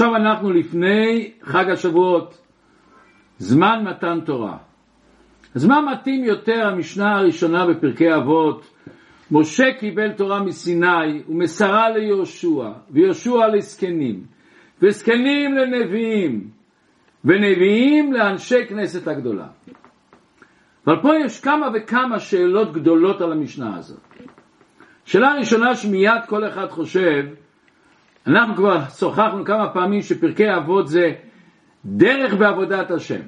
עכשיו אנחנו לפני חג השבועות, זמן מתן תורה. אז מה מתאים יותר המשנה הראשונה בפרקי אבות? משה קיבל תורה מסיני ומסרה ליהושע, ויהושע לזקנים, וזקנים לנביאים, ונביאים לאנשי כנסת הגדולה. אבל פה יש כמה וכמה שאלות גדולות על המשנה הזאת. שאלה ראשונה שמיד כל אחד חושב, אנחנו כבר שוחחנו כמה פעמים שפרקי אבות זה דרך בעבודת השם.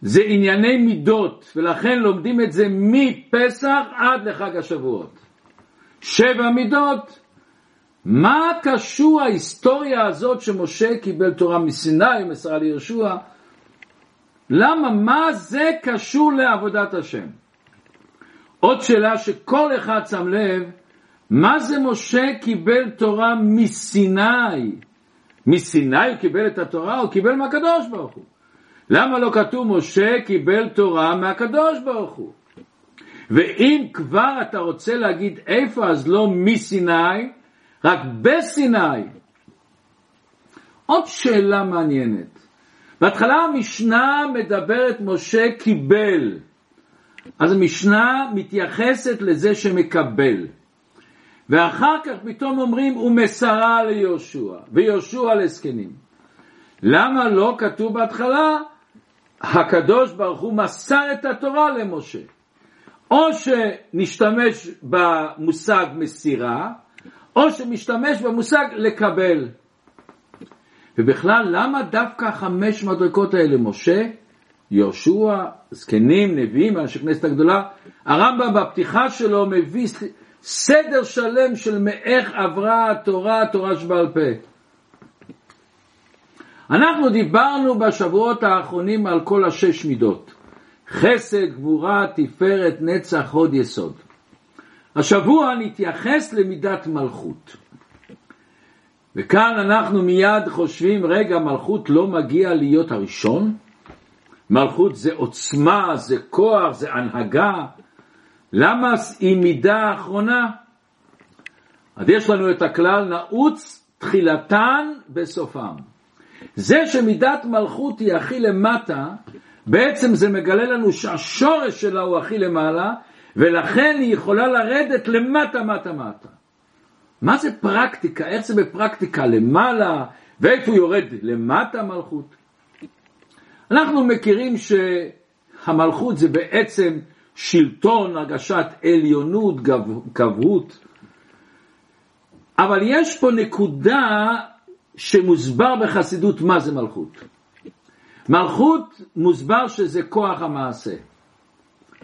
זה ענייני מידות, ולכן לומדים את זה מפסח עד לחג השבועות. שבע מידות. מה קשור ההיסטוריה הזאת שמשה קיבל תורה מסיני ומסרה ליהושע? למה? מה זה קשור לעבודת השם? עוד שאלה שכל אחד שם לב, מה זה משה קיבל תורה מסיני? מסיני הוא קיבל את התורה, הוא קיבל מהקדוש ברוך הוא. למה לא כתוב משה קיבל תורה מהקדוש ברוך הוא? ואם כבר אתה רוצה להגיד איפה, אז לא מסיני, רק בסיני. עוד שאלה מעניינת. בהתחלה המשנה מדברת משה קיבל. אז המשנה מתייחסת לזה שמקבל. ואחר כך פתאום אומרים הוא מסרה ליהושע, ויהושע לזקנים. למה לא כתוב בהתחלה הקדוש ברוך הוא מסר את התורה למשה? או שנשתמש במושג מסירה, או שמשתמש במושג לקבל. ובכלל, למה דווקא חמש מדרגות האלה? משה, יהושע, זקנים, נביאים, אנשי כנסת הגדולה. הרמב"ם בפתיחה שלו מביא סדר שלם של מאיך עברה התורה, התורה שבעל פה. אנחנו דיברנו בשבועות האחרונים על כל השש מידות. חסד, גבורה, תפארת, נצח, הוד, יסוד. השבוע נתייחס למידת מלכות. וכאן אנחנו מיד חושבים, רגע, מלכות לא מגיע להיות הראשון? מלכות זה עוצמה, זה כוח, זה הנהגה. למה היא מידה אחרונה? אז יש לנו את הכלל נעוץ תחילתן בסופם. זה שמידת מלכות היא הכי למטה, בעצם זה מגלה לנו שהשורש שלה הוא הכי למעלה, ולכן היא יכולה לרדת למטה מטה מטה. מה זה פרקטיקה? איך זה בפרקטיקה? למעלה? ואיפה יורד? למטה מלכות? אנחנו מכירים שהמלכות זה בעצם שלטון, הרגשת עליונות, גבהות, אבל יש פה נקודה שמוסבר בחסידות מה זה מלכות. מלכות מוסבר שזה כוח המעשה.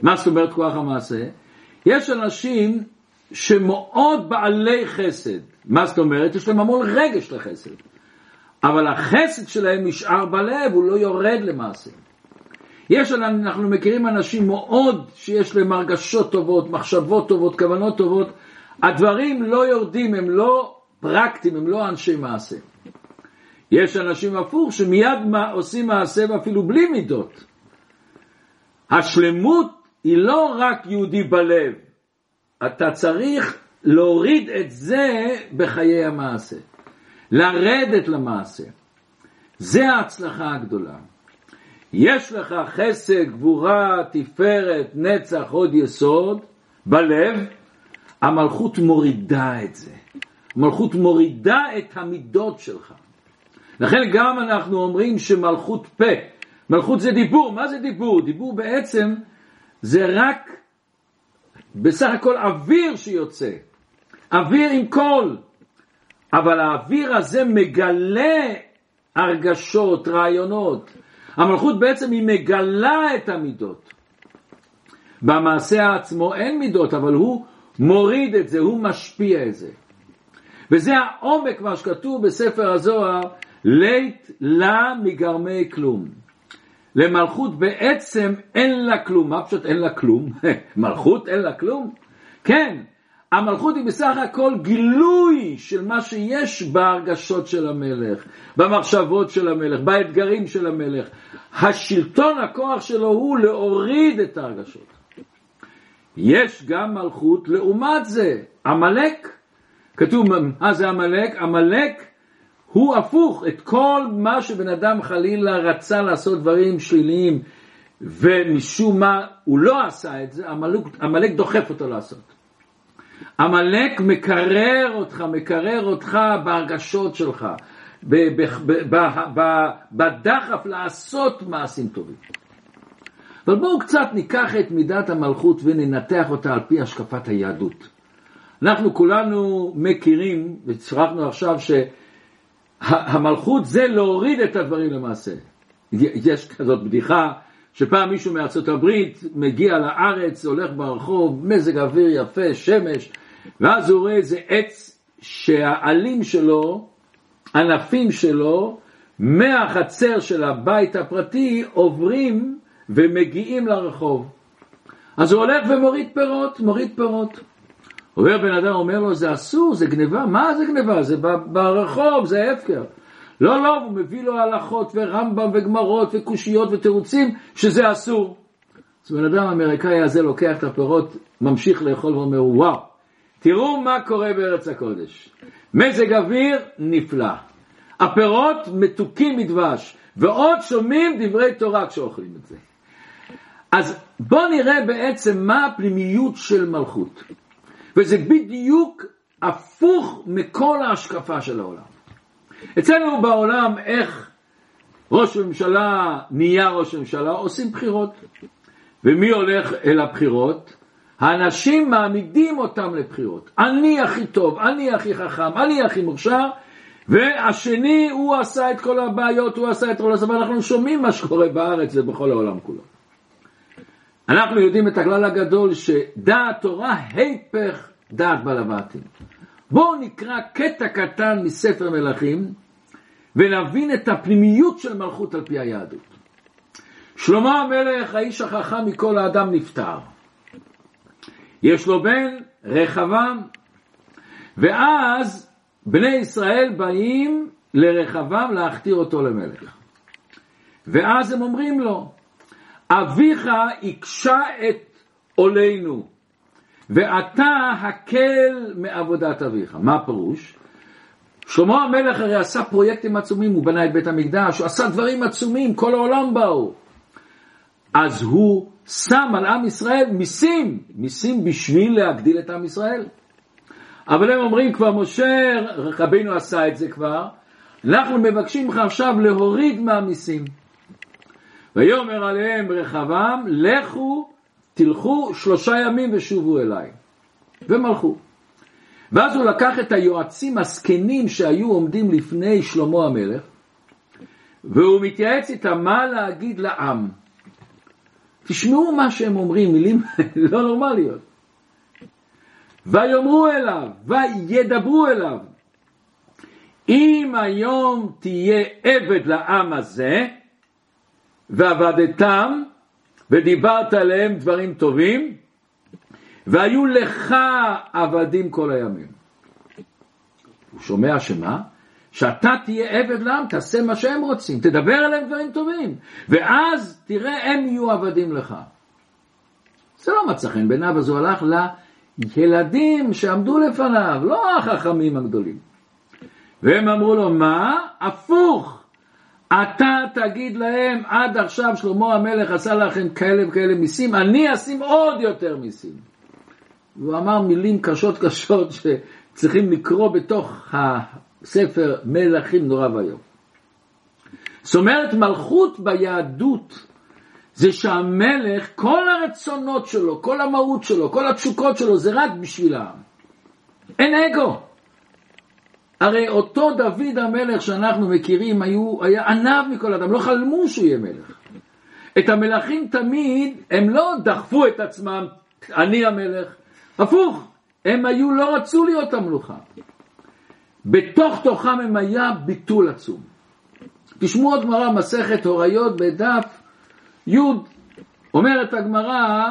מה זאת אומרת כוח המעשה? יש אנשים שמאוד בעלי חסד. מה זאת אומרת? יש להם המון רגש לחסד. אבל החסד שלהם נשאר בלב, הוא לא יורד למעשה. יש, אנחנו מכירים אנשים מאוד שיש להם הרגשות טובות, מחשבות טובות, כוונות טובות, הדברים לא יורדים, הם לא פרקטיים, הם לא אנשי מעשה. יש אנשים הפוך שמיד עושים מעשה ואפילו בלי מידות. השלמות היא לא רק יהודי בלב, אתה צריך להוריד את זה בחיי המעשה, לרדת למעשה. זה ההצלחה הגדולה. יש לך חסד, גבורה, תפארת, נצח, עוד יסוד בלב, המלכות מורידה את זה. המלכות מורידה את המידות שלך. לכן גם אנחנו אומרים שמלכות פה, מלכות זה דיבור, מה זה דיבור? דיבור בעצם זה רק בסך הכל אוויר שיוצא, אוויר עם קול, אבל האוויר הזה מגלה הרגשות, רעיונות. המלכות בעצם היא מגלה את המידות. במעשה עצמו אין מידות, אבל הוא מוריד את זה, הוא משפיע את זה. וזה העומק, מה שכתוב בספר הזוהר, לית לה מגרמי כלום. למלכות בעצם אין לה כלום. מה פשוט אין לה כלום? מלכות אין לה כלום? כן, המלכות היא בסך הכל גילוי של מה שיש בהרגשות של המלך, במחשבות של המלך, באתגרים של המלך. השלטון, הכוח שלו הוא להוריד את ההרגשות. יש גם מלכות לעומת זה, עמלק. כתוב, מה זה עמלק? עמלק הוא הפוך, את כל מה שבן אדם חלילה רצה לעשות דברים שליליים ומשום מה הוא לא עשה את זה, עמלק דוחף אותו לעשות. עמלק מקרר אותך, מקרר אותך בהרגשות שלך, בדחף לעשות מעשים טובים. אבל בואו קצת ניקח את מידת המלכות וננתח אותה על פי השקפת היהדות. אנחנו כולנו מכירים, וצרכנו עכשיו שהמלכות זה להוריד את הדברים למעשה. יש כזאת בדיחה שפעם מישהו מארצות הברית מגיע לארץ, הולך ברחוב, מזג אוויר יפה, שמש, ואז הוא רואה איזה עץ שהעלים שלו, ענפים שלו, מהחצר של הבית הפרטי עוברים ומגיעים לרחוב. אז הוא הולך ומוריד פירות, מוריד פירות. עובר בן אדם, אומר לו, זה אסור, זה גניבה, מה זה גניבה? זה ברחוב, זה הפקר. לא, לא, הוא מביא לו הלכות ורמב"ם וגמרות וקושיות ותירוצים שזה אסור. אז בן אדם האמריקאי הזה לוקח את הפירות, ממשיך לאכול ואומר, וואו, תראו מה קורה בארץ הקודש. מזג אוויר נפלא. הפירות מתוקים מדבש, ועוד שומעים דברי תורה כשאוכלים את זה. אז בואו נראה בעצם מה הפנימיות של מלכות. וזה בדיוק הפוך מכל ההשקפה של העולם. אצלנו בעולם איך ראש ממשלה נהיה ראש ממשלה, עושים בחירות. ומי הולך אל הבחירות? האנשים מעמידים אותם לבחירות. אני הכי טוב, אני הכי חכם, אני הכי מוכשר, והשני הוא עשה את כל הבעיות, הוא עשה את כל הסבבה, אנחנו שומעים מה שקורה בארץ ובכל העולם כולו. אנחנו יודעים את הכלל הגדול שדעת תורה היפך דעת בעל הבתים. בואו נקרא קטע קטן מספר מלכים ונבין את הפנימיות של מלכות על פי היהדות. שלמה המלך, האיש החכם מכל האדם, נפטר. יש לו בן, רחבעם, ואז בני ישראל באים לרחבעם להכתיר אותו למלך. ואז הם אומרים לו, אביך הקשה את עולנו, ואתה הקל מעבודת אביך. מה הפירוש? שלמה המלך הרי עשה פרויקטים עצומים, הוא בנה את בית המקדש, הוא עשה דברים עצומים, כל העולם באו. אז הוא שם על עם ישראל מיסים, מיסים בשביל להגדיל את עם ישראל. אבל הם אומרים כבר, משה רבינו עשה את זה כבר, אנחנו מבקשים ממך עכשיו להוריד מהמיסים. ויאמר עליהם רחבעם, לכו, תלכו שלושה ימים ושובו אליי. ומלכו. ואז הוא לקח את היועצים הזקנים שהיו עומדים לפני שלמה המלך, והוא מתייעץ איתם מה להגיד לעם. תשמעו מה שהם אומרים, מילים לא נורמליות. ויאמרו אליו, וידברו אליו, אם היום תהיה עבד לעם הזה, ועבדתם, ודיברת עליהם דברים טובים, והיו לך עבדים כל הימים. הוא שומע שמה? שאתה תהיה עבד לעם, תעשה מה שהם רוצים, תדבר עליהם דברים טובים, ואז תראה הם יהיו עבדים לך. זה לא מצא חן בעיניו, אז הוא הלך לילדים שעמדו לפניו, לא החכמים הגדולים. והם אמרו לו, מה? הפוך. אתה תגיד להם, עד עכשיו שלמה המלך עשה לכם כאלה וכאלה מיסים, אני אשים עוד יותר מיסים. והוא אמר מילים קשות קשות שצריכים לקרוא בתוך הספר מלכים נורא ואיום. זאת אומרת, מלכות ביהדות זה שהמלך, כל הרצונות שלו, כל המהות שלו, כל התשוקות שלו, זה רק בשביל העם. אין אגו. הרי אותו דוד המלך שאנחנו מכירים היו, היה ענב מכל אדם, לא חלמו שהוא יהיה מלך. את המלכים תמיד, הם לא דחפו את עצמם, אני המלך, הפוך, הם היו, לא רצו להיות המלוכה. בתוך תוכם הם היה ביטול עצום. תשמעו עוד גמרא, מסכת הוריות בדף י', אומרת הגמרא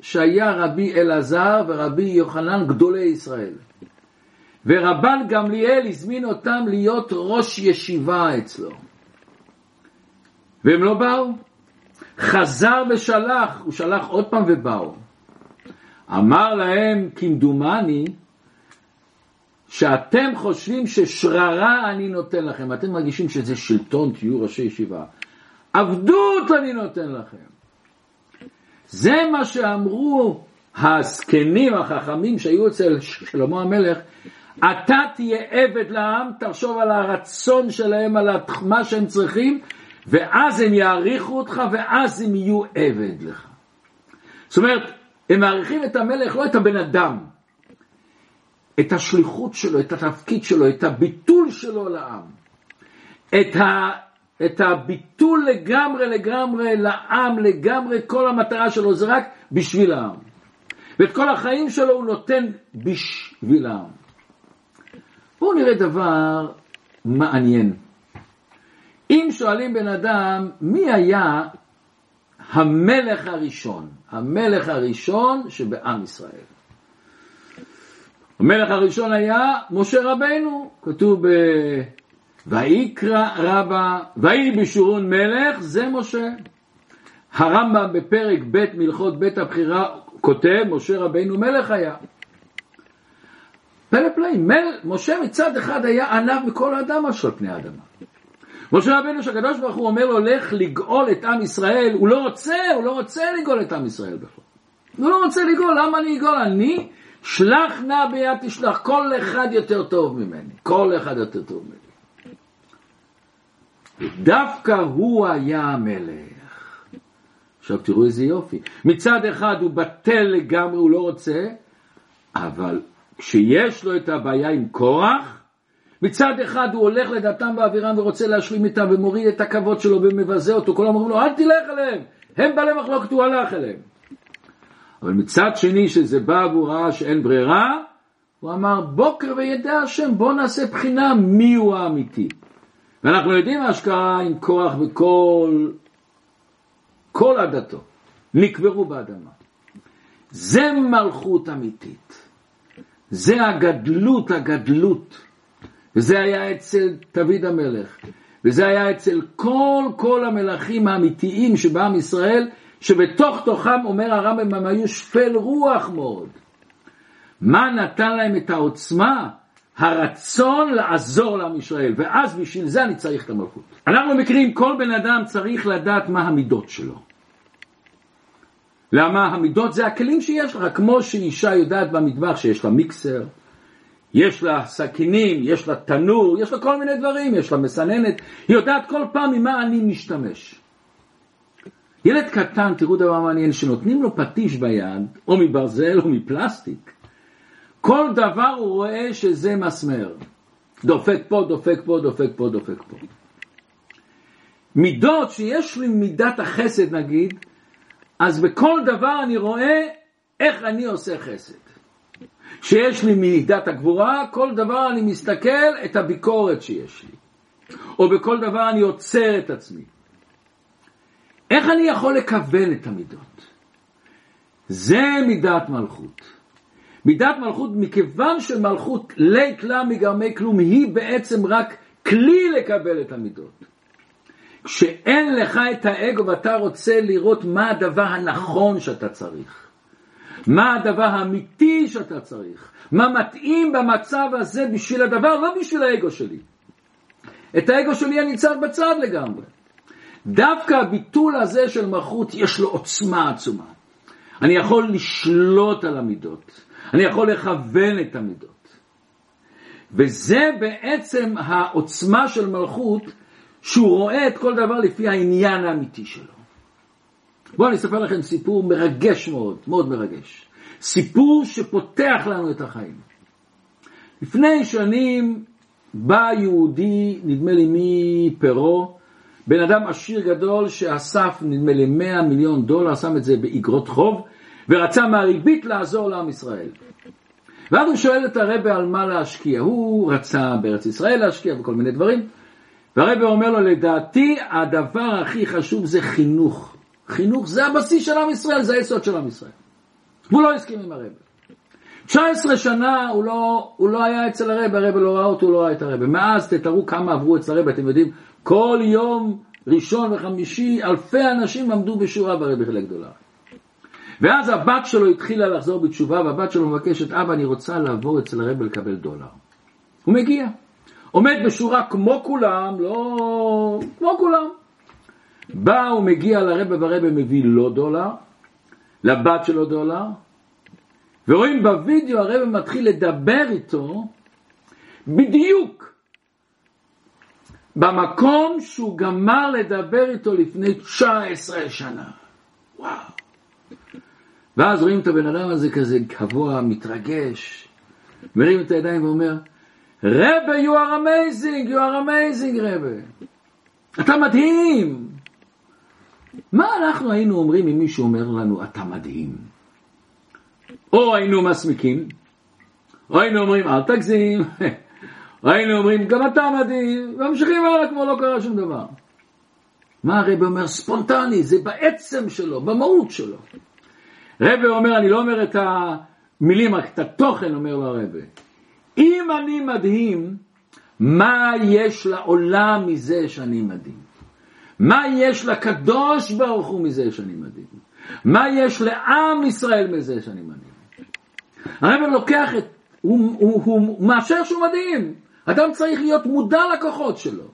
שהיה רבי אלעזר ורבי יוחנן גדולי ישראל. ורבן גמליאל הזמין אותם להיות ראש ישיבה אצלו. והם לא באו. חזר ושלח, הוא שלח עוד פעם ובאו. אמר להם כמדומני שאתם חושבים ששררה אני נותן לכם, אתם מרגישים שזה שלטון, תהיו ראשי ישיבה. עבדות אני נותן לכם. זה מה שאמרו הזקנים החכמים שהיו אצל שלמה המלך, אתה תהיה עבד לעם, תחשוב על הרצון שלהם, על מה שהם צריכים, ואז הם יעריכו אותך, ואז הם יהיו עבד לך. זאת אומרת, הם מעריכים את המלך, לא את הבן אדם, את השליחות שלו, את התפקיד שלו, את הביטול שלו לעם. את, ה, את הביטול לגמרי לגמרי לעם, לגמרי כל המטרה שלו זה רק בשביל העם. ואת כל החיים שלו הוא נותן בשביל העם. בואו נראה דבר מעניין. אם שואלים בן אדם, מי היה המלך הראשון? המלך הראשון שבעם ישראל. המלך הראשון היה משה רבנו, כתוב ב... ויקרא רבה, ויהי בשורון מלך, זה משה. הרמב"ם בפרק ב' מלכות בית הבחירה כותב, משה רבנו מלך היה. פלא פלאים, מל, משה מצד אחד היה ענב מכל האדם על פני האדמה. משה רבנו שהקדוש ברוך הוא אומר לו לך לגאול את עם ישראל, הוא לא רוצה, הוא לא רוצה לגאול את עם ישראל בכלל. הוא לא רוצה לגאול, למה אני אגאול? אני, שלח נא ביד תשלח, כל אחד יותר טוב ממני, כל אחד יותר טוב ממני. דווקא הוא היה המלך. עכשיו תראו איזה יופי. מצד אחד הוא בטל לגמרי, הוא לא רוצה, אבל כשיש לו את הבעיה עם קורח, מצד אחד הוא הולך לדתם ואבירם ורוצה להשלים איתם ומוריד את הכבוד שלו ומבזה אותו, כולם אומרים לו אל תלך אליהם, הם בעלי מחלוקת, הוא הלך אליהם. אבל מצד שני שזה בא והוא ראה שאין ברירה, הוא אמר בוקר וידע השם בוא נעשה בחינה מי הוא האמיתי. ואנחנו יודעים מה שקרה עם קורח וכל כל עדתו, נקברו באדמה. זה מלכות אמיתית. זה הגדלות, הגדלות. וזה היה אצל דוד המלך. וזה היה אצל כל כל המלכים האמיתיים שבעם ישראל, שבתוך תוכם, אומר הרמב"ם, הם היו שפל רוח מאוד. מה נתן להם את העוצמה? הרצון לעזור לעם ישראל, ואז בשביל זה אני צריך את המלכות. אנחנו מכירים, כל בן אדם צריך לדעת מה המידות שלו. למה המידות זה הכלים שיש לך, כמו שאישה יודעת במטבח שיש לה מיקסר, יש לה סכינים, יש לה תנור, יש לה כל מיני דברים, יש לה מסננת, היא יודעת כל פעם ממה אני משתמש. ילד קטן, תראו דבר מעניין, שנותנים לו פטיש ביד, או מברזל או מפלסטיק, כל דבר הוא רואה שזה מסמר. דופק פה, דופק פה, דופק פה, דופק פה. מידות שיש לי מידת החסד נגיד, אז בכל דבר אני רואה איך אני עושה חסד. כשיש לי מידת הגבורה, כל דבר אני מסתכל את הביקורת שיש לי. או בכל דבר אני עוצר את עצמי. איך אני יכול לקבל את המידות? זה מידת מלכות. מידת מלכות, מכיוון שמלכות לית לה מגרמי כלום, היא בעצם רק כלי לקבל את המידות. כשאין לך את האגו ואתה רוצה לראות מה הדבר הנכון שאתה צריך, מה הדבר האמיתי שאתה צריך, מה מתאים במצב הזה בשביל הדבר, לא בשביל האגו שלי. את האגו שלי אני צריך בצד לגמרי. דווקא הביטול הזה של מלכות יש לו עוצמה עצומה. אני יכול לשלוט על המידות, אני יכול לכוון את המידות. וזה בעצם העוצמה של מלכות שהוא רואה את כל דבר לפי העניין האמיתי שלו. בואו אני אספר לכם סיפור מרגש מאוד, מאוד מרגש. סיפור שפותח לנו את החיים. לפני שנים בא יהודי, נדמה לי מפרו, בן אדם עשיר גדול שאסף, נדמה לי 100 מיליון דולר, שם את זה באגרות חוב, ורצה מהריבית לעזור לעם ישראל. ואז הוא שואל את הרבה על מה להשקיע. הוא רצה בארץ ישראל להשקיע וכל מיני דברים. והרבא אומר לו, לדעתי הדבר הכי חשוב זה חינוך. חינוך זה הבסיס של עם ישראל, זה היסוד של עם ישראל. והוא לא הסכים עם הרבא. 19 שנה הוא לא, הוא לא היה אצל הרבא, הרבא לא ראה אותו, הוא לא ראה את הרבא. מאז תתארו כמה עברו אצל הרבא, אתם יודעים, כל יום ראשון וחמישי אלפי אנשים עמדו בשורה ברבא חלק גדולה. ואז הבת שלו התחילה לחזור בתשובה, והבת שלו מבקשת, אבא, אני רוצה לעבור אצל הרבא לקבל דולר. הוא מגיע. עומד בשורה כמו כולם, לא... כמו כולם. בא, הוא מגיע לרבה ורבה מביא לו דולר, לבת שלו דולר, ורואים בווידאו הרבה מתחיל לדבר איתו בדיוק במקום שהוא גמר לדבר איתו לפני 19 שנה. וואו. ואז רואים את הבן אדם הזה כזה גבוה, מתרגש, מרים את הידיים ואומר, רבה, you are amazing, you are amazing, רבה. אתה מדהים. מה אנחנו היינו אומרים אם מישהו אומר לנו, אתה מדהים? או היינו מסמיקים, או היינו אומרים, אל תגזים, או היינו אומרים, גם אתה מדהים, וממשיכים הלאה כמו לא קרה שום דבר. מה הרב אומר? ספונטני, זה בעצם שלו, במהות שלו. רב אומר, אני לא אומר את המילים, רק את התוכן אומר לו הרב. אם אני מדהים, מה יש לעולם מזה שאני מדהים? מה יש לקדוש ברוך הוא מזה שאני מדהים? מה יש לעם ישראל מזה שאני מדהים? הרב לוקח את, הוא, הוא, הוא, מאשר שהוא מדהים. אדם צריך להיות מודע לכוחות שלו.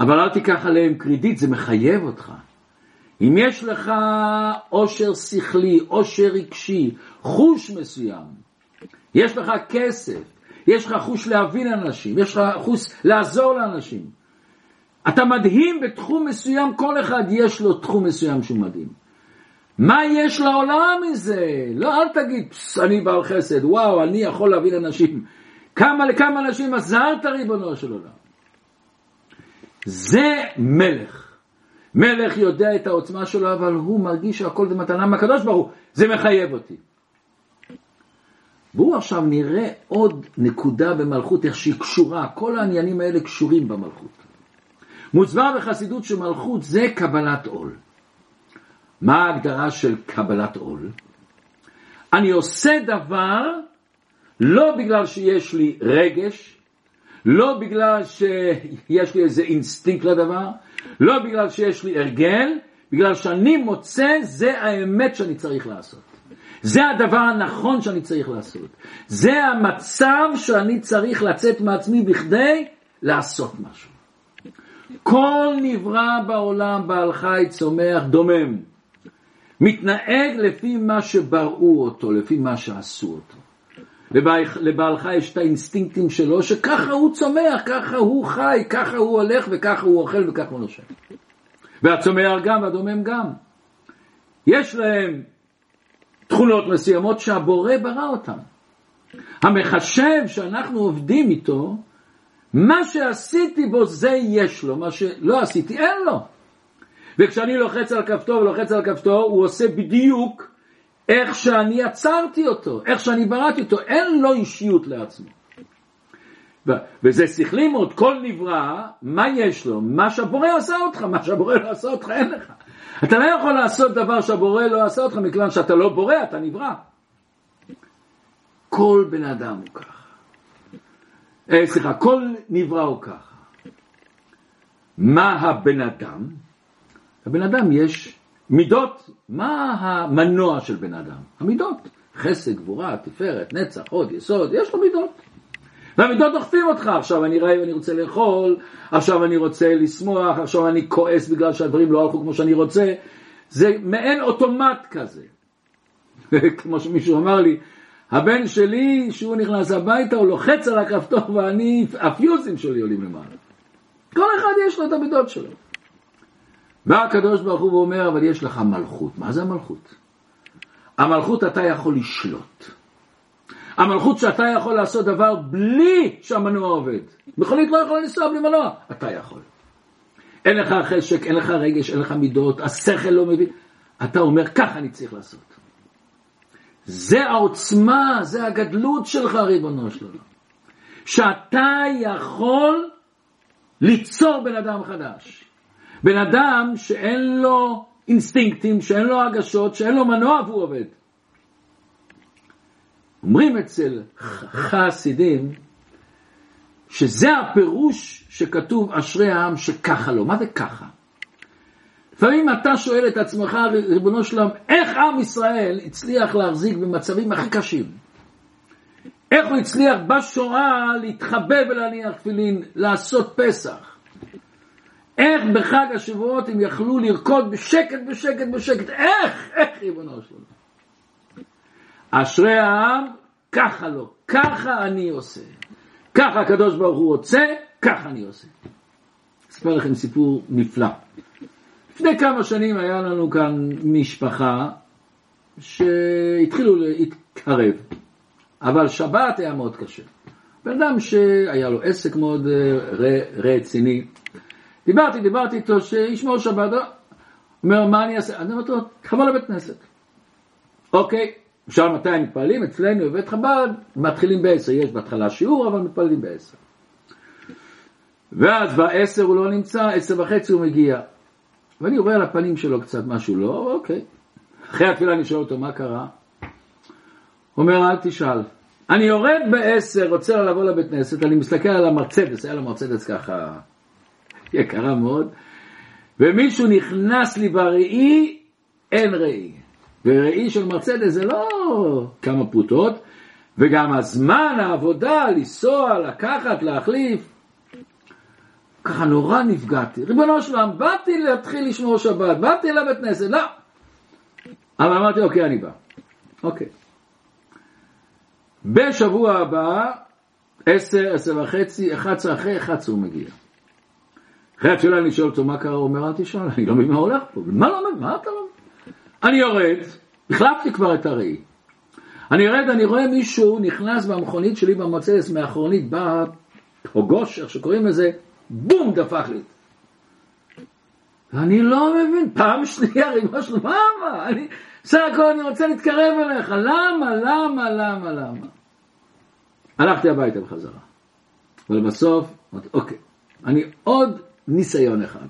אבל אל תיקח עליהם קרדיט, זה מחייב אותך. אם יש לך עושר שכלי, עושר רגשי, חוש מסוים, יש לך כסף, יש לך חוש להבין אנשים, יש לך חוש לעזור לאנשים. אתה מדהים בתחום מסוים, כל אחד יש לו תחום מסוים שהוא מדהים. מה יש לעולם מזה? לא, אל תגיד, אני בעל חסד, וואו, אני יכול להבין אנשים. כמה לכמה אנשים עזרת ריבונו של עולם. זה מלך. מלך יודע את העוצמה שלו, אבל הוא מרגיש שהכל זה מתנה מהקדוש ברוך הוא. זה מחייב אותי. והוא עכשיו נראה עוד נקודה במלכות, איך שהיא קשורה, כל העניינים האלה קשורים במלכות. מוסבר בחסידות שמלכות זה קבלת עול. מה ההגדרה של קבלת עול? אני עושה דבר לא בגלל שיש לי רגש, לא בגלל שיש לי איזה אינסטינקט לדבר, לא בגלל שיש לי הרגל, בגלל שאני מוצא זה האמת שאני צריך לעשות. זה הדבר הנכון שאני צריך לעשות. זה המצב שאני צריך לצאת מעצמי בכדי לעשות משהו. כל נברא בעולם, בעל חי, צומח, דומם. מתנהג לפי מה שבראו אותו, לפי מה שעשו אותו. לבעל חי יש את האינסטינקטים שלו, שככה הוא צומח, ככה הוא חי, ככה הוא הולך וככה הוא אוכל וככה הוא נושם. והצומח גם והדומם גם. יש להם תכונות מסוימות שהבורא ברא אותן. המחשב שאנחנו עובדים איתו, מה שעשיתי בו זה יש לו, מה שלא עשיתי אין לו. וכשאני לוחץ על כפתור ולוחץ על כפתור, הוא עושה בדיוק איך שאני עצרתי אותו, איך שאני בראתי אותו, אין לו אישיות לעצמו. וזה שכלי מאוד, כל נברא, מה יש לו? מה שהבורא עשה אותך, מה שהבורא לא עשה אותך, אין לך. אתה לא יכול לעשות דבר שהבורא לא עשה אותך, מכיוון שאתה לא בורא, אתה נברא. כל בן אדם הוא ככה. אה, סליחה, כל נברא הוא ככה. מה הבן אדם? לבן אדם יש מידות. מה המנוע של בן אדם? המידות. חסד, גבורה, תפארת, נצח, הוד, יסוד, יש לו מידות. והמידות דוחפים אותך, עכשיו אני רעב ואני רוצה לאכול, עכשיו אני רוצה לשמוח, עכשיו אני כועס בגלל שהדברים לא הלכו כמו שאני רוצה. זה מעין אוטומט כזה. כמו שמישהו אמר לי, הבן שלי, שהוא נכנס הביתה, הוא לוחץ על הכפתור ואני, הפיוזים שלי עולים למעלה. כל אחד יש לו את המידות שלו. בא הקדוש ברוך הוא ואומר, אבל יש לך מלכות. מה זה המלכות? המלכות אתה יכול לשלוט. המלכות שאתה יכול לעשות דבר בלי שהמנוע עובד. מכונית לא יכולה לנסוע בלי מנוע, אתה יכול. אין לך חשק, אין לך רגש, אין לך מידות, השכל לא מבין. אתה אומר, ככה אני צריך לעשות. זה העוצמה, זה הגדלות שלך, ריבונו של עולם. שאתה יכול ליצור בן אדם חדש. בן אדם שאין לו אינסטינקטים, שאין לו הגשות, שאין לו מנוע והוא עובד. אומרים אצל חסידים שזה הפירוש שכתוב אשרי העם שככה לו. מה זה ככה? לפעמים אתה שואל את עצמך, ריבונו שלום, איך עם ישראל הצליח להחזיק במצבים הכי קשים? איך הוא הצליח בשואה להתחבא ולהניח תפילין, לעשות פסח. איך בחג השבועות הם יכלו לרקוד בשקט, בשקט, בשקט. איך? איך ריבונו שלנו? אשרי העם, ככה לא, ככה אני עושה. ככה הקדוש ברוך הוא רוצה, ככה אני עושה. אספר לכם סיפור נפלא. לפני כמה שנים היה לנו כאן משפחה שהתחילו להתקרב, אבל שבת היה מאוד קשה. בן אדם שהיה לו עסק מאוד אה, רציני, דיברתי, דיברתי איתו שישמור שבת, הוא אומר, מה אני אעשה? אני אומר לו, תבוא לבית כנסת. אוקיי, אפשר מתי מתפללים? אצלנו בבית חב"ד מתחילים בעשר, יש בהתחלה שיעור, אבל מתפללים בעשר. ואז בעשר הוא לא נמצא, עשר וחצי הוא מגיע. ואני רואה על הפנים שלו קצת משהו, לא, אוקיי. אחרי התפילה אני שואל אותו, מה קרה? הוא אומר, אל תשאל. אני יורד בעשר, רוצה לבוא לבית כנסת, אני מסתכל על המרצדס, היה לו מרצדס ככה יקרה מאוד, ומישהו נכנס לי בראי, אין ראי. וראי של מרצדס זה לא כמה פרוטות, וגם הזמן, העבודה, לנסוע, לקחת, להחליף. ככה נורא נפגעתי. ריבונו שלם, באתי להתחיל לשמור שבת, באתי לבית כנסת, לא. אבל אמרתי, אוקיי, אני בא. אוקיי. בשבוע הבא, עשר, עשר וחצי, אחד עשרה אחרי, אחד עשרה הוא מגיע. אחרי התפילה אני שואל אותו מה קרה, הוא אומר, אל תשאל, אני לא מבין מה הולך פה, מה לא מה אתה לא אני יורד, החלפתי כבר את הראי. אני יורד, אני רואה מישהו נכנס במכונית שלי במוצץ, מאחורנית, בא, או גוש, איך שקוראים לזה, בום, דפק לי. ואני לא מבין, פעם שנייה ריבונו שלו, מה, מה, אני, בסך הכל אני רוצה להתקרב אליך, למה, למה, למה, למה? הלכתי הביתה בחזרה. אבל בסוף, אוקיי, אני עוד ניסיון אחד.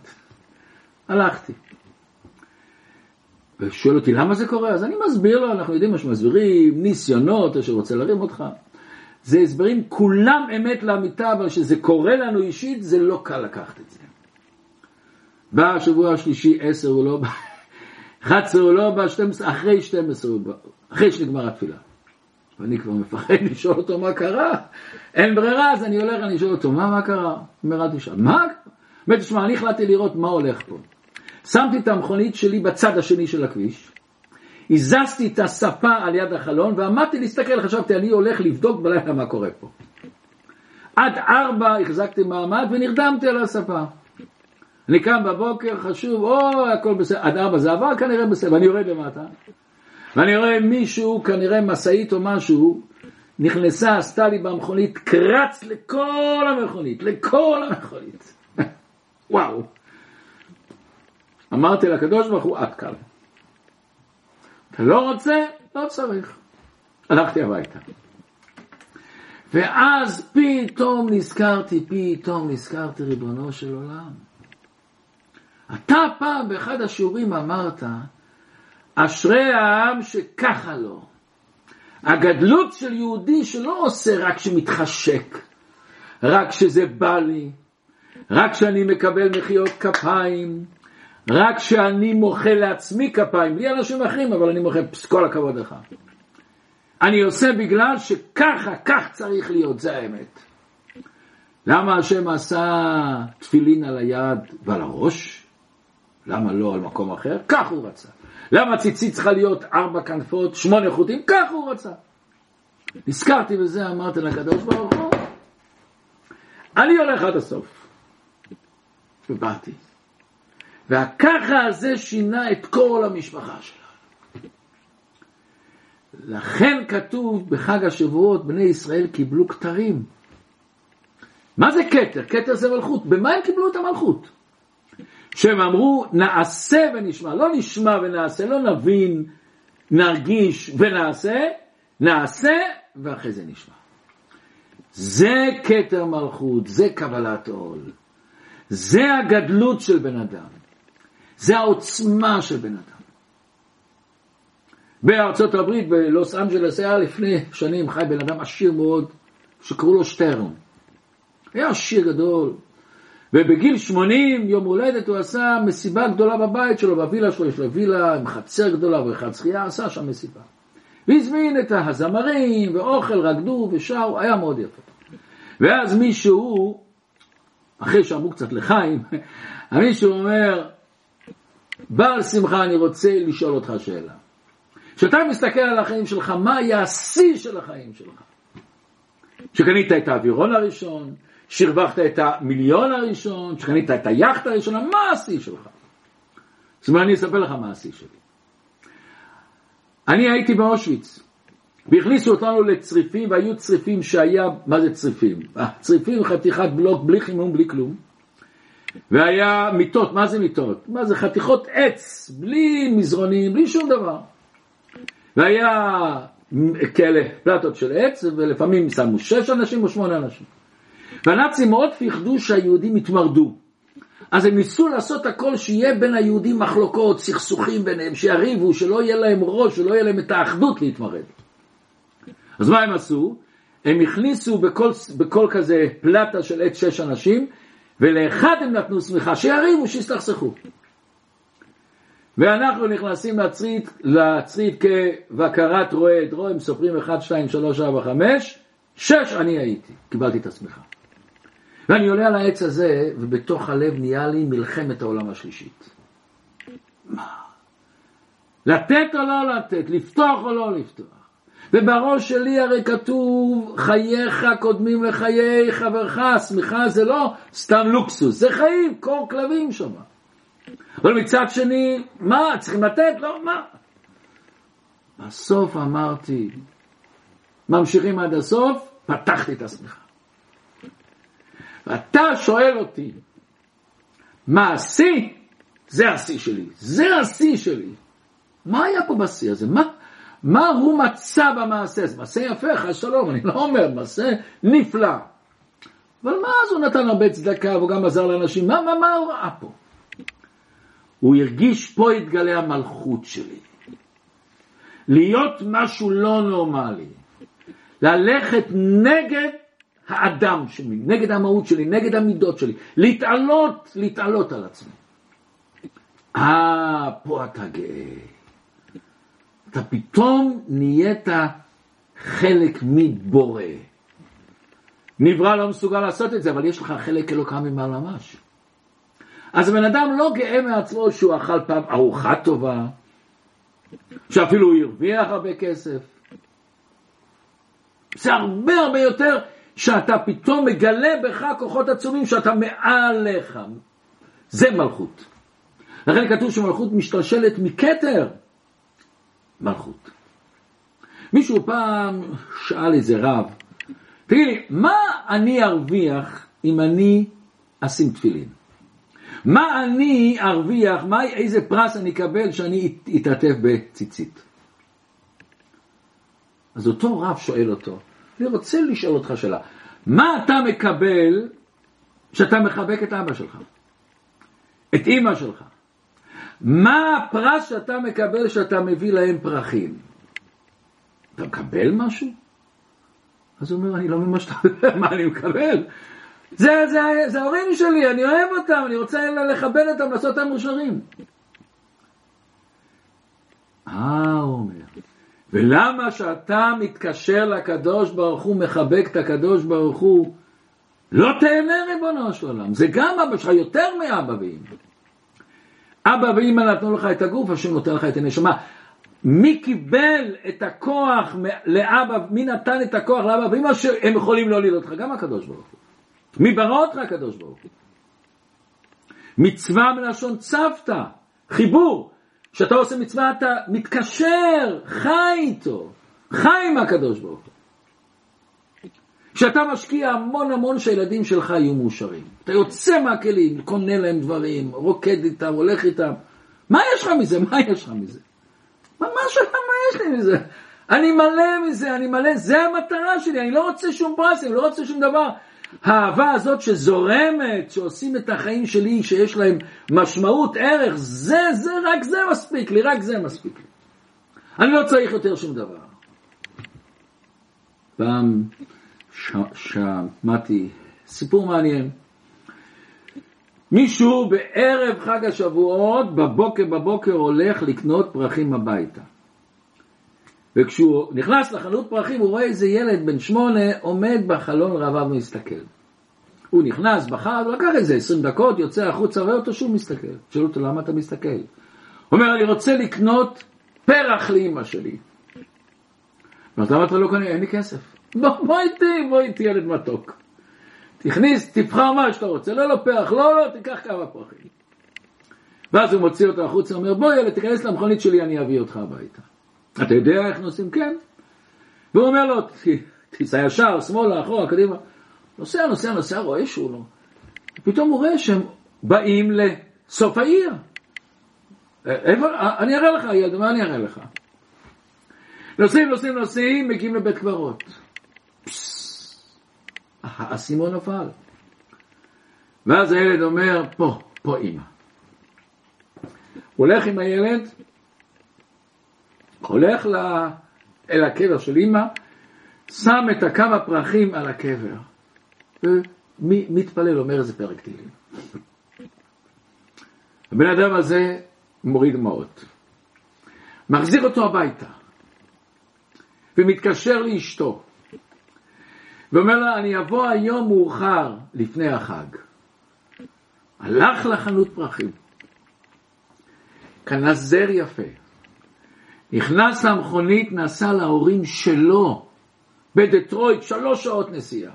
הלכתי. ושואל אותי למה זה קורה, אז אני מסביר לו, אנחנו יודעים מה שמסבירים, ניסיונות, או שרוצה להרים אותך. זה הסברים כולם אמת לאמיתה, אבל כשזה קורה לנו אישית, זה לא קל לקחת את זה. בא השבוע השלישי, עשר הוא לא בא, 11 הוא לא בא, 12, אחרי 12 הוא בא, אחרי שנגמר התפילה. ואני כבר מפחד לשאול אותו מה קרה. אין ברירה, אז אני הולך, אני שואל אותו, מה, מה קרה? אומר, אל תשאל. מה? אומר, תשמע, אני החלטתי לראות מה הולך פה. שמתי את המכונית שלי בצד השני של הכביש, הזזתי את הספה על יד החלון ועמדתי להסתכל, חשבתי, אני הולך לבדוק בלילה מה קורה פה. עד ארבע החזקתי מעמד ונרדמתי על הספה. אני קם בבוקר, חשוב, או, הכל בסדר, עד ארבע זה עבר כנראה בסדר, ואני יורד למטה, ואני רואה מישהו, כנראה משאית או משהו, נכנסה, עשתה לי במכונית, קרץ לכל המכונית, לכל המכונית. וואו. אמרתי לקדוש ברוך הוא, עד כאן. אתה לא רוצה? לא צריך. הלכתי הביתה. ואז פתאום נזכרתי, פתאום נזכרתי, ריבונו של עולם. אתה פעם באחד השיעורים אמרת, אשרי העם שככה לו. הגדלות של יהודי שלא עושה רק שמתחשק, רק שזה בא לי, רק שאני מקבל מחיאות כפיים, רק שאני מוחא לעצמי כפיים, בלי אנשים אחרים, אבל אני מוחא, כל הכבוד לך. אני עושה בגלל שככה, כך צריך להיות, זה האמת. למה השם עשה תפילין על היד ועל הראש? למה לא על מקום אחר? כך הוא רצה. למה ציצית צריכה להיות ארבע כנפות, שמונה חוטים? כך הוא רצה. נזכרתי בזה, אמרתי לקדוש ברוך הוא, אני הולך עד הסוף. ובאתי. והככה הזה שינה את כל המשפחה שלנו. לכן כתוב בחג השבועות, בני ישראל קיבלו כתרים. מה זה כתר? כתר זה מלכות. במה הם קיבלו את המלכות? שהם אמרו, נעשה ונשמע. לא נשמע ונעשה, לא נבין, נרגיש ונעשה, נעשה ואחרי זה נשמע. זה כתר מלכות, זה קבלת עול. זה הגדלות של בן אדם. זה העוצמה של בן אדם. בארצות הברית, בלוס אנג'לס, היה לפני שנים חי בן אדם עשיר מאוד, שקראו לו שטרן. היה עשיר גדול, ובגיל 80, יום הולדת, הוא עשה מסיבה גדולה בבית שלו, בווילה שלו, יש לו וילה עם חצר גדולה ובריכת שחייה, עשה שם מסיבה. והזמין את הזמרים, ואוכל, רקדו ושרו, היה מאוד יפה. ואז מישהו, אחרי שאמרו קצת לחיים, מישהו אומר, בעל שמחה, אני רוצה לשאול אותך שאלה. כשאתה מסתכל על החיים שלך, מה היה השיא של החיים שלך? שקנית את האווירון הראשון, שהרווחת את המיליון הראשון, שקנית את היאכט הראשונה, מה השיא שלך? זאת אומרת, אני אספר לך מה השיא שלי. אני הייתי באושוויץ, והכניסו אותנו לצריפים, והיו צריפים שהיה, מה זה צריפים? צריפים חתיכת בלוק בלי חימום, בלי כלום. והיה מיטות, מה זה מיטות? מה זה חתיכות עץ, בלי מזרונים, בלי שום דבר. והיה כאלה פלטות של עץ, ולפעמים שמו שש אנשים או שמונה אנשים. והנאצים מאוד פחדו שהיהודים יתמרדו. אז הם ניסו לעשות הכל שיהיה בין היהודים מחלוקות, סכסוכים ביניהם, שיריבו, שלא יהיה להם ראש, שלא יהיה להם את האחדות להתמרד. אז מה הם עשו? הם הכניסו בכל, בכל כזה פלטה של עץ שש אנשים, ולאחד הם נתנו שמיכה, שיריבו, שיסתכסכו. ואנחנו נכנסים לצריד, לצריד כבקרת רועד, רואה, הם סופרים 1, 2, 3, 4, 5, 6 אני הייתי, קיבלתי את השמיכה. ואני עולה על העץ הזה, ובתוך הלב נהיה לי מלחמת העולם השלישית. מה? לתת או לא לתת, לפתוח או לא לפתוח. ובראש שלי הרי כתוב, חייך קודמים לחיי חברך, השמיכה זה לא סתם לוקסוס, זה חיים, קור כלבים שם. אבל מצד שני, מה, צריכים לתת? לא, מה? בסוף אמרתי, ממשיכים עד הסוף, פתחתי את השמיכה. ואתה שואל אותי, מה השיא? זה השיא שלי, זה השיא שלי. מה היה פה בשיא הזה? מה, מה הוא מצא במעשה הזה? מעשה יפה, חס שלום, אני לא אומר, מעשה נפלא. אבל מה אז הוא נתן הרבה צדקה והוא גם עזר לאנשים? מה, מה, מה הוא ראה פה? הוא הרגיש פה את גלי המלכות שלי. להיות משהו לא נורמלי. ללכת נגד האדם שלי, נגד המהות שלי, נגד המידות שלי. להתעלות, להתעלות על עצמי. אה, פה אתה גאה. אתה פתאום נהיית חלק מבורא. נברא לא מסוגל לעשות את זה, אבל יש לך חלק אלוקה ממעלה ממש. אז הבן אדם לא גאה מעצמו שהוא אכל פעם ארוחה טובה, שאפילו הוא הרוויח הרבה כסף. זה הרבה הרבה יותר שאתה פתאום מגלה בך כוחות עצומים שאתה מעליך. זה מלכות. לכן כתוב שמלכות משתלשלת מכתר מלכות. מישהו פעם שאל איזה רב, תגיד לי, מה אני ארוויח אם אני אשים תפילין? מה אני ארוויח, מה, איזה פרס אני אקבל שאני אתעטף בציצית? אז אותו רב שואל אותו, אני רוצה לשאול אותך שאלה, מה אתה מקבל כשאתה מחבק את אבא שלך, את אימא שלך? מה הפרס שאתה מקבל כשאתה מביא להם פרחים? אתה מקבל משהו? אז הוא אומר, אני לא מבין מה שאתה אומר, מה אני מקבל? זה, זה, זה ההורים שלי, אני אוהב אותם, אני רוצה לכבד אותם, לעשות אותם מאושרים. אה, הוא אומר, ולמה שאתה מתקשר לקדוש ברוך הוא, מחבק את הקדוש ברוך הוא, לא תהנה ריבונו של עולם, זה גם אבא שלך יותר מאבא ואמא. אבא ואמא נתנו לך את הגוף, השם נותן לך את הנשמה. מי קיבל את הכוח לאבא, מי נתן את הכוח לאבא ואמא שהם יכולים להוליד אותך? גם הקדוש ברוך הוא. מי ברא אותך הקדוש ברוך הוא? מצווה מלשון צוותא, חיבור. כשאתה עושה מצווה אתה מתקשר, חי איתו, חי עם הקדוש ברוך הוא. כשאתה משקיע המון המון שהילדים שלך יהיו מאושרים. אתה יוצא מהכלים, קונה להם דברים, רוקד איתם, הולך איתם. מה יש לך מזה? מה יש לך מזה? שלך, מה יש לי מזה? אני מלא מזה, אני מלא, זה המטרה שלי, אני לא רוצה שום פרס, אני לא רוצה שום דבר. האהבה הזאת שזורמת, שעושים את החיים שלי, שיש להם משמעות, ערך, זה, זה, רק זה מספיק לי, רק זה מספיק לי. אני לא צריך יותר שום דבר. פעם שמעתי סיפור מעניין. מישהו בערב חג השבועות, בבוקר בבוקר הולך לקנות פרחים הביתה. וכשהוא נכנס לחנות פרחים הוא רואה איזה ילד בן שמונה עומד בחלון רעביו ומסתכל. הוא נכנס, בחר, לקח איזה עשרים דקות, יוצא החוצה, רואה אותו שוב מסתכל. שואל אותו למה אתה מסתכל? הוא אומר, אני רוצה לקנות פרח לאימא שלי. אז למה אתה לא קונה? אין לי כסף. בוא, איתי, בוא איתי ילד מתוק. תכניס, תבחר מה שאתה רוצה, לא, פרח, לא, לא, תיקח כמה פרחים. ואז הוא מוציא אותו החוצה, אומר, בוא ילד, תיכנס למכונית שלי, אני אביא אותך הביתה. אתה יודע איך נוסעים? כן. והוא אומר לו, תיסע ישר, שמאלה, אחורה, קדימה. נוסע, נוסע, נוסע, רואה שהוא לא. ופתאום הוא רואה שהם באים לסוף העיר. איפה, אני אראה לך, ילד, מה אני אראה לך? נוסעים, נוסעים, נוסעים, מגיעים לבית קברות. האסימון נפל. ואז הילד אומר, פה, פה אימא. הולך עם הילד, הולך לה, אל הקבר של אימא, שם את הכמה פרחים על הקבר, ומתפלל, אומר איזה פרק תהילים. הבן אדם הזה מוריד דמעות. מחזיר אותו הביתה, ומתקשר לאשתו, ואומר לה, אני אבוא היום מאוחר לפני החג. הלך לחנות פרחים, קנה זר יפה, נכנס למכונית, נסע להורים שלו בדטרויט, שלוש שעות נסיעה,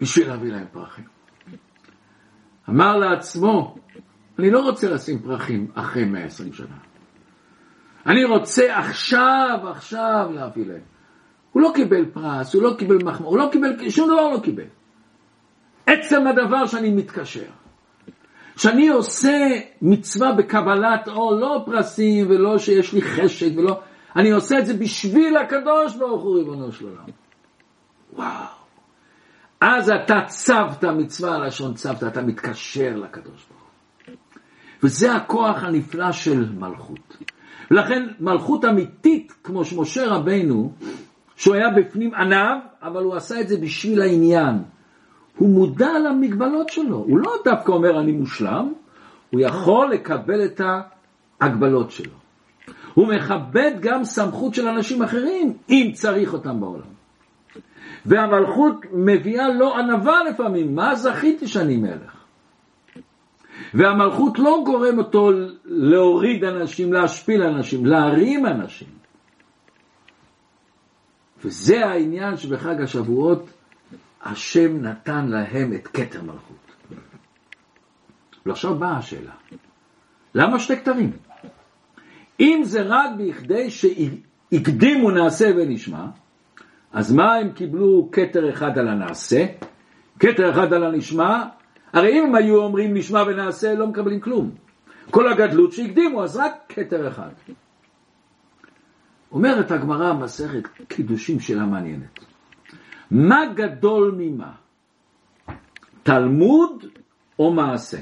בשביל להביא להם פרחים. אמר לעצמו, אני לא רוצה לשים פרחים אחרי 120 שנה. אני רוצה עכשיו, עכשיו להביא להם. הוא לא קיבל פרס, הוא לא קיבל מחמור, הוא לא קיבל, שום דבר לא קיבל. עצם הדבר שאני מתקשר. שאני עושה מצווה בקבלת אור, לא פרסים ולא שיש לי חשק ולא, אני עושה את זה בשביל הקדוש ברוך הוא ריבונו של עולם. וואו. אז אתה צבת מצווה לשון צבת, אתה מתקשר לקדוש ברוך הוא. וזה הכוח הנפלא של מלכות. ולכן מלכות אמיתית, כמו שמשה רבנו, שהוא היה בפנים עניו, אבל הוא עשה את זה בשביל העניין. הוא מודע למגבלות שלו, הוא לא דווקא אומר אני מושלם, הוא יכול לקבל את ההגבלות שלו. הוא מכבד גם סמכות של אנשים אחרים, אם צריך אותם בעולם. והמלכות מביאה לו ענווה לפעמים, מה זכיתי שאני מלך? והמלכות לא גורם אותו להוריד אנשים, להשפיל אנשים, להרים אנשים. וזה העניין שבחג השבועות השם נתן להם את כתר מלכות. ועכשיו באה השאלה, למה שתי כתרים? אם זה רק בכדי שהקדימו נעשה ונשמע, אז מה הם קיבלו כתר אחד על הנעשה, כתר אחד על הנשמע, הרי אם הם היו אומרים נשמע ונעשה, לא מקבלים כלום. כל הגדלות שהקדימו, אז רק כתר אחד. אומרת הגמרא מסכת קידושים שאלה מעניינת. מה גדול ממה? תלמוד או מעשה?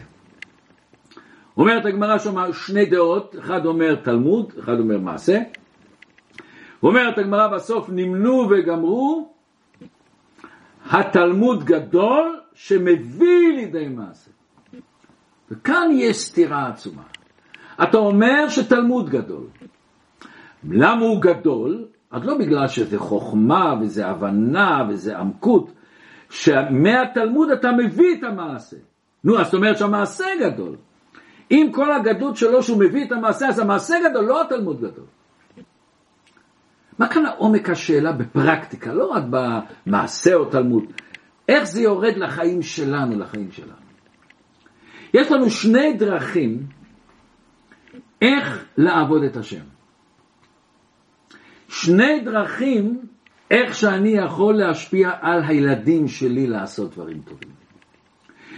אומרת הגמרא שמה שני דעות, אחד אומר תלמוד, אחד אומר מעשה. אומרת הגמרא בסוף נמנו וגמרו, התלמוד גדול שמביא לידי מעשה. וכאן יש סתירה עצומה. אתה אומר שתלמוד גדול. למה הוא גדול? אז לא בגלל שזה חוכמה וזה הבנה וזה עמקות, שמהתלמוד אתה מביא את המעשה. נו, אז זאת אומרת שהמעשה גדול. אם כל הגדלות שלו שהוא מביא את המעשה, אז המעשה גדול, לא התלמוד גדול. מה כאן העומק השאלה בפרקטיקה, לא רק במעשה או תלמוד, איך זה יורד לחיים שלנו, לחיים שלנו. יש לנו שני דרכים איך לעבוד את השם. שני דרכים איך שאני יכול להשפיע על הילדים שלי לעשות דברים טובים.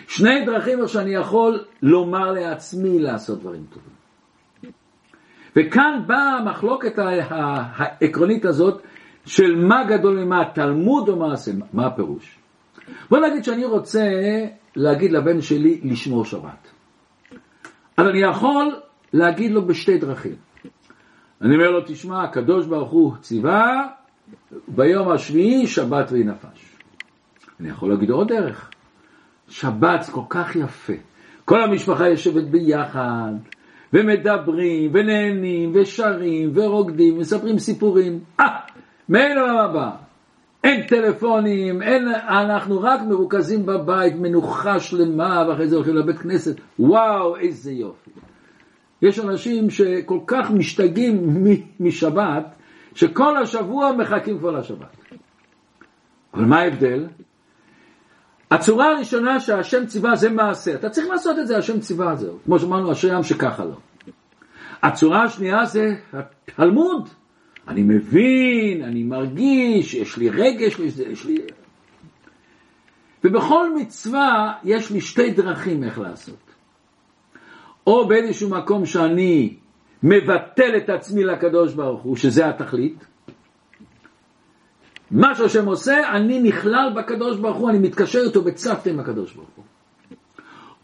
שני דרכים איך שאני יכול לומר לעצמי לעשות דברים טובים. וכאן באה המחלוקת העקרונית הזאת של מה גדול ממה, תלמוד או מעשה, מה הפירוש? בוא נגיד שאני רוצה להגיד לבן שלי לשמור שבת. אז אני יכול להגיד לו בשתי דרכים. אני אומר לו, תשמע, הקדוש ברוך הוא ציווה ביום השביעי שבת ויהי נפש. אני יכול להגיד עוד דרך. שבת זה כל כך יפה. כל המשפחה יושבת ביחד, ומדברים, ונהנים, ושרים, ורוקדים, מספרים סיפורים. אה, מעין עולם הבא. אין טלפונים, אין, אנחנו רק מרוכזים בבית, מנוחה שלמה, ואחרי זה הולכים לבית כנסת. וואו, איזה יופי. יש אנשים שכל כך משתגעים משבת, שכל השבוע מחכים כבר לשבת. אבל מה ההבדל? הצורה הראשונה שהשם ציווה זה מעשה. אתה צריך לעשות את זה, השם ציווה זה. כמו שאמרנו, אשרי עם שככה לא. הצורה השנייה זה התלמוד. אני מבין, אני מרגיש, יש לי רגש, יש לי... ובכל מצווה יש לי שתי דרכים איך לעשות. או באיזשהו מקום שאני מבטל את עצמי לקדוש ברוך הוא, שזה התכלית. מה שהשם עושה, אני נכלל בקדוש ברוך הוא, אני מתקשר איתו בצוותא עם הקדוש ברוך הוא.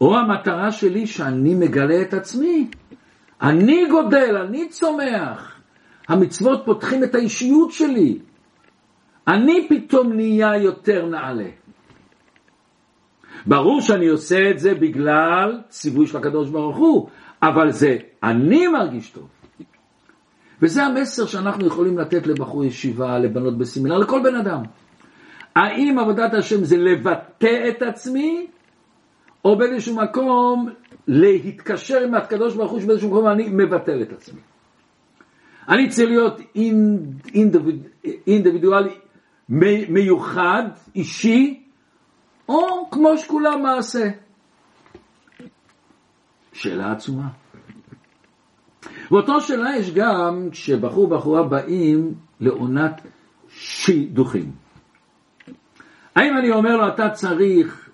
או המטרה שלי שאני מגלה את עצמי. אני גודל, אני צומח. המצוות פותחים את האישיות שלי. אני פתאום נהיה יותר נעלה. ברור שאני עושה את זה בגלל ציווי של הקדוש ברוך הוא, אבל זה אני מרגיש טוב. וזה המסר שאנחנו יכולים לתת לבחור ישיבה, לבנות בסמינר, לכל בן אדם. האם עבודת השם זה לבטא את עצמי, או באיזשהו מקום להתקשר עם הקדוש ברוך הוא שבאיזשהו מקום אני מבטל את עצמי. אני צריך להיות אינדיבידואלי מיוחד, אישי, או כמו שכולם מעשה. שאלה עצומה. ואותו שאלה יש גם כשבחור ובחורה באים לעונת שידוכים. האם אני אומר לו, אתה צריך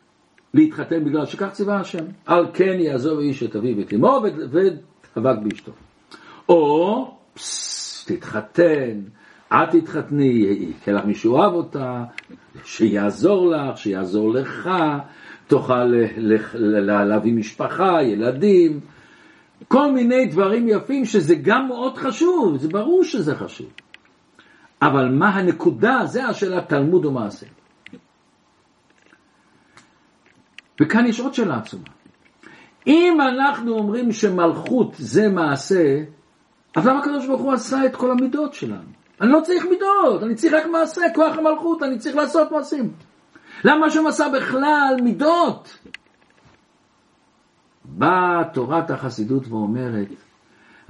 להתחתן בגלל שכך ציווה השם? על כן יעזוב איש את אביו ואת אמו ודבק באשתו. או, פסס, תתחתן, את תתחתני, יקל לך מישהו אוהב אותה, שיעזור לך, שיעזור לך, תוכל להביא משפחה, ילדים, כל מיני דברים יפים שזה גם מאוד חשוב, זה ברור שזה חשוב. אבל מה הנקודה, זה השאלה תלמוד ומעשה. וכאן יש עוד שאלה עצומה. אם אנחנו אומרים שמלכות זה מעשה, אז למה הקדוש ברוך הוא עשה את כל המידות שלנו? אני לא צריך מידות, אני צריך רק מעשה, כוח המלכות, אני צריך לעשות מעשים. למה שהוא עשה בכלל מידות? באה תורת החסידות ואומרת,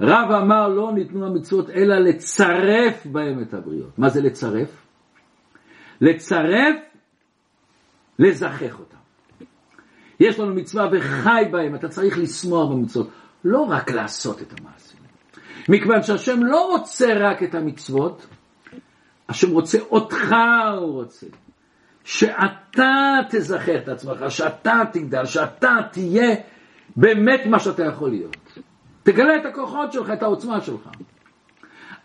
רב אמר לא ניתנו המצוות אלא לצרף בהם את הבריות. מה זה לצרף? לצרף, לזכך אותם. יש לנו מצווה וחי בהם, אתה צריך לשמוח במצוות, לא רק לעשות את המעשים. מכיוון שהשם לא רוצה רק את המצוות, השם רוצה אותך הוא רוצה. שאתה תזכר את עצמך, שאתה תגדל, שאתה תהיה באמת מה שאתה יכול להיות. תגלה את הכוחות שלך, את העוצמה שלך.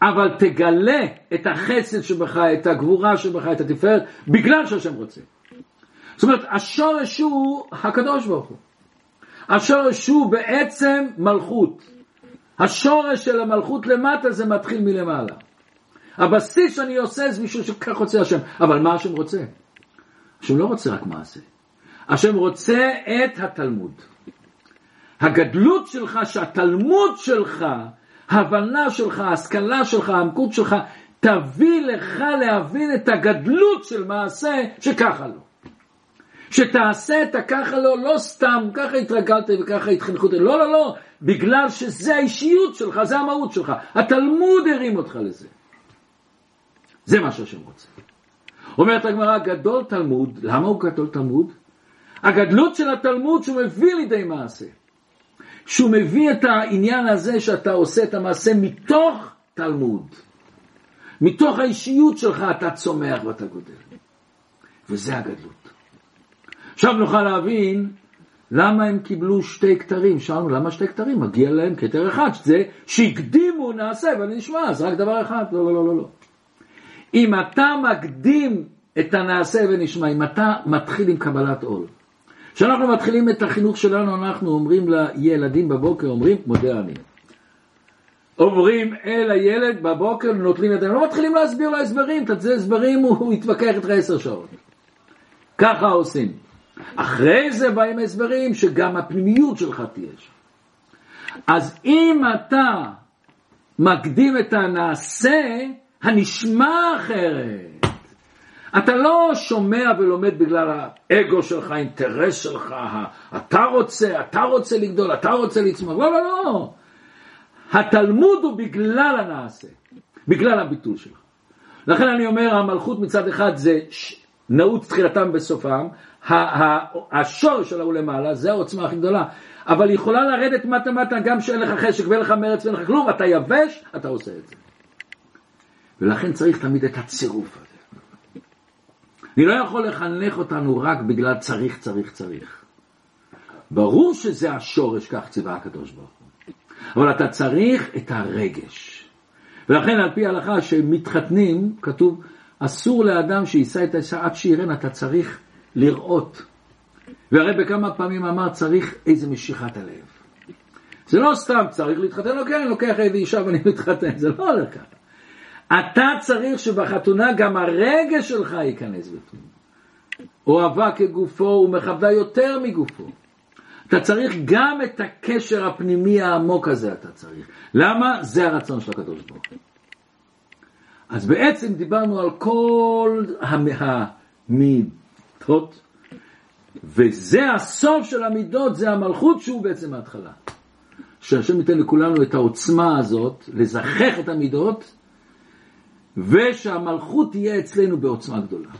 אבל תגלה את החסד שבך, את הגבורה שבך, את התפארת, בגלל שהשם רוצה. זאת אומרת, השורש הוא הקדוש ברוך הוא. השורש הוא בעצם מלכות. השורש של המלכות למטה זה מתחיל מלמעלה. הבסיס שאני עושה זה בשביל שכך רוצה השם. אבל מה השם רוצה? השם לא רוצה רק מעשה. השם רוצה את התלמוד. הגדלות שלך, שהתלמוד שלך, ההבנה שלך, ההשכלה שלך, העמקות שלך, תביא לך להבין את הגדלות של מעשה שככה לא. שתעשה את הככה לא, לא סתם, ככה התרגלת וככה התחנכות, לא, לא, לא, בגלל שזה האישיות שלך, זה המהות שלך. התלמוד הרים אותך לזה. זה מה שהשם רוצה. אומרת הגמרא, גדול תלמוד, למה הוא גדול תלמוד? הגדלות של התלמוד שהוא מביא לידי מעשה. שהוא מביא את העניין הזה שאתה עושה את המעשה מתוך תלמוד. מתוך האישיות שלך אתה צומח ואתה גודל. וזה הגדלות. עכשיו נוכל להבין למה הם קיבלו שתי כתרים. שאלנו למה שתי כתרים? מגיע להם כתר אחד, זה שהקדימו נעשה ונשמע, זה רק דבר אחד. לא, לא, לא, לא. לא. אם אתה מקדים את הנעשה ונשמע, אם אתה מתחיל עם קבלת עול. כשאנחנו מתחילים את החינוך שלנו, אנחנו אומרים לילדים בבוקר, אומרים, מודה אני. אומרים אל הילד בבוקר, נוטלים ידיים, לא מתחילים להסביר לו הסברים, תצא הסברים, הוא יתווכח איתך עשר שעות. ככה עושים. אחרי זה באים הסברים שגם הפנימיות שלך תהיה שם. אז אם אתה מקדים את הנעשה, הנשמע אחרת. אתה לא שומע ולומד בגלל האגו שלך, האינטרס שלך, אתה רוצה, אתה רוצה לגדול, אתה רוצה לצמוח, לא, לא, לא. התלמוד הוא בגלל הנעשה, בגלל הביטול שלך. לכן אני אומר, המלכות מצד אחד זה נעוץ תחילתם בסופם, השורש שלה הוא למעלה, זה העוצמה הכי גדולה. אבל יכולה לרדת מטה מטה גם שאין לך חשק ואין לך מרץ ואין לך כלום, אתה יבש, אתה עושה את זה. ולכן צריך תמיד את הצירוף הזה. אני לא יכול לחנך אותנו רק בגלל צריך, צריך, צריך. ברור שזה השורש, כך ציווה הקדוש ברוך הוא. אבל אתה צריך את הרגש. ולכן על פי ההלכה שמתחתנים, כתוב, אסור לאדם שיישא את האישה עד שירן, אתה צריך לראות. והרי בכמה פעמים אמר צריך איזה משיכת הלב. זה לא סתם צריך להתחתן, אוקיי, אני לוקח איזה אישה ואני מתחתן, זה לא הולך ככה. אתה צריך שבחתונה גם הרגש שלך ייכנס בפנים. אוהבה כגופו ומכבדה יותר מגופו. אתה צריך גם את הקשר הפנימי העמוק הזה, אתה צריך. למה? זה הרצון של הקדוש ברוך הוא. אז בעצם דיברנו על כל המידות, וזה הסוף של המידות, זה המלכות שהוא בעצם ההתחלה. שהשם ייתן לכולנו את העוצמה הזאת, לזכח את המידות, ושהמלכות תהיה אצלנו בעוצמה גדולה.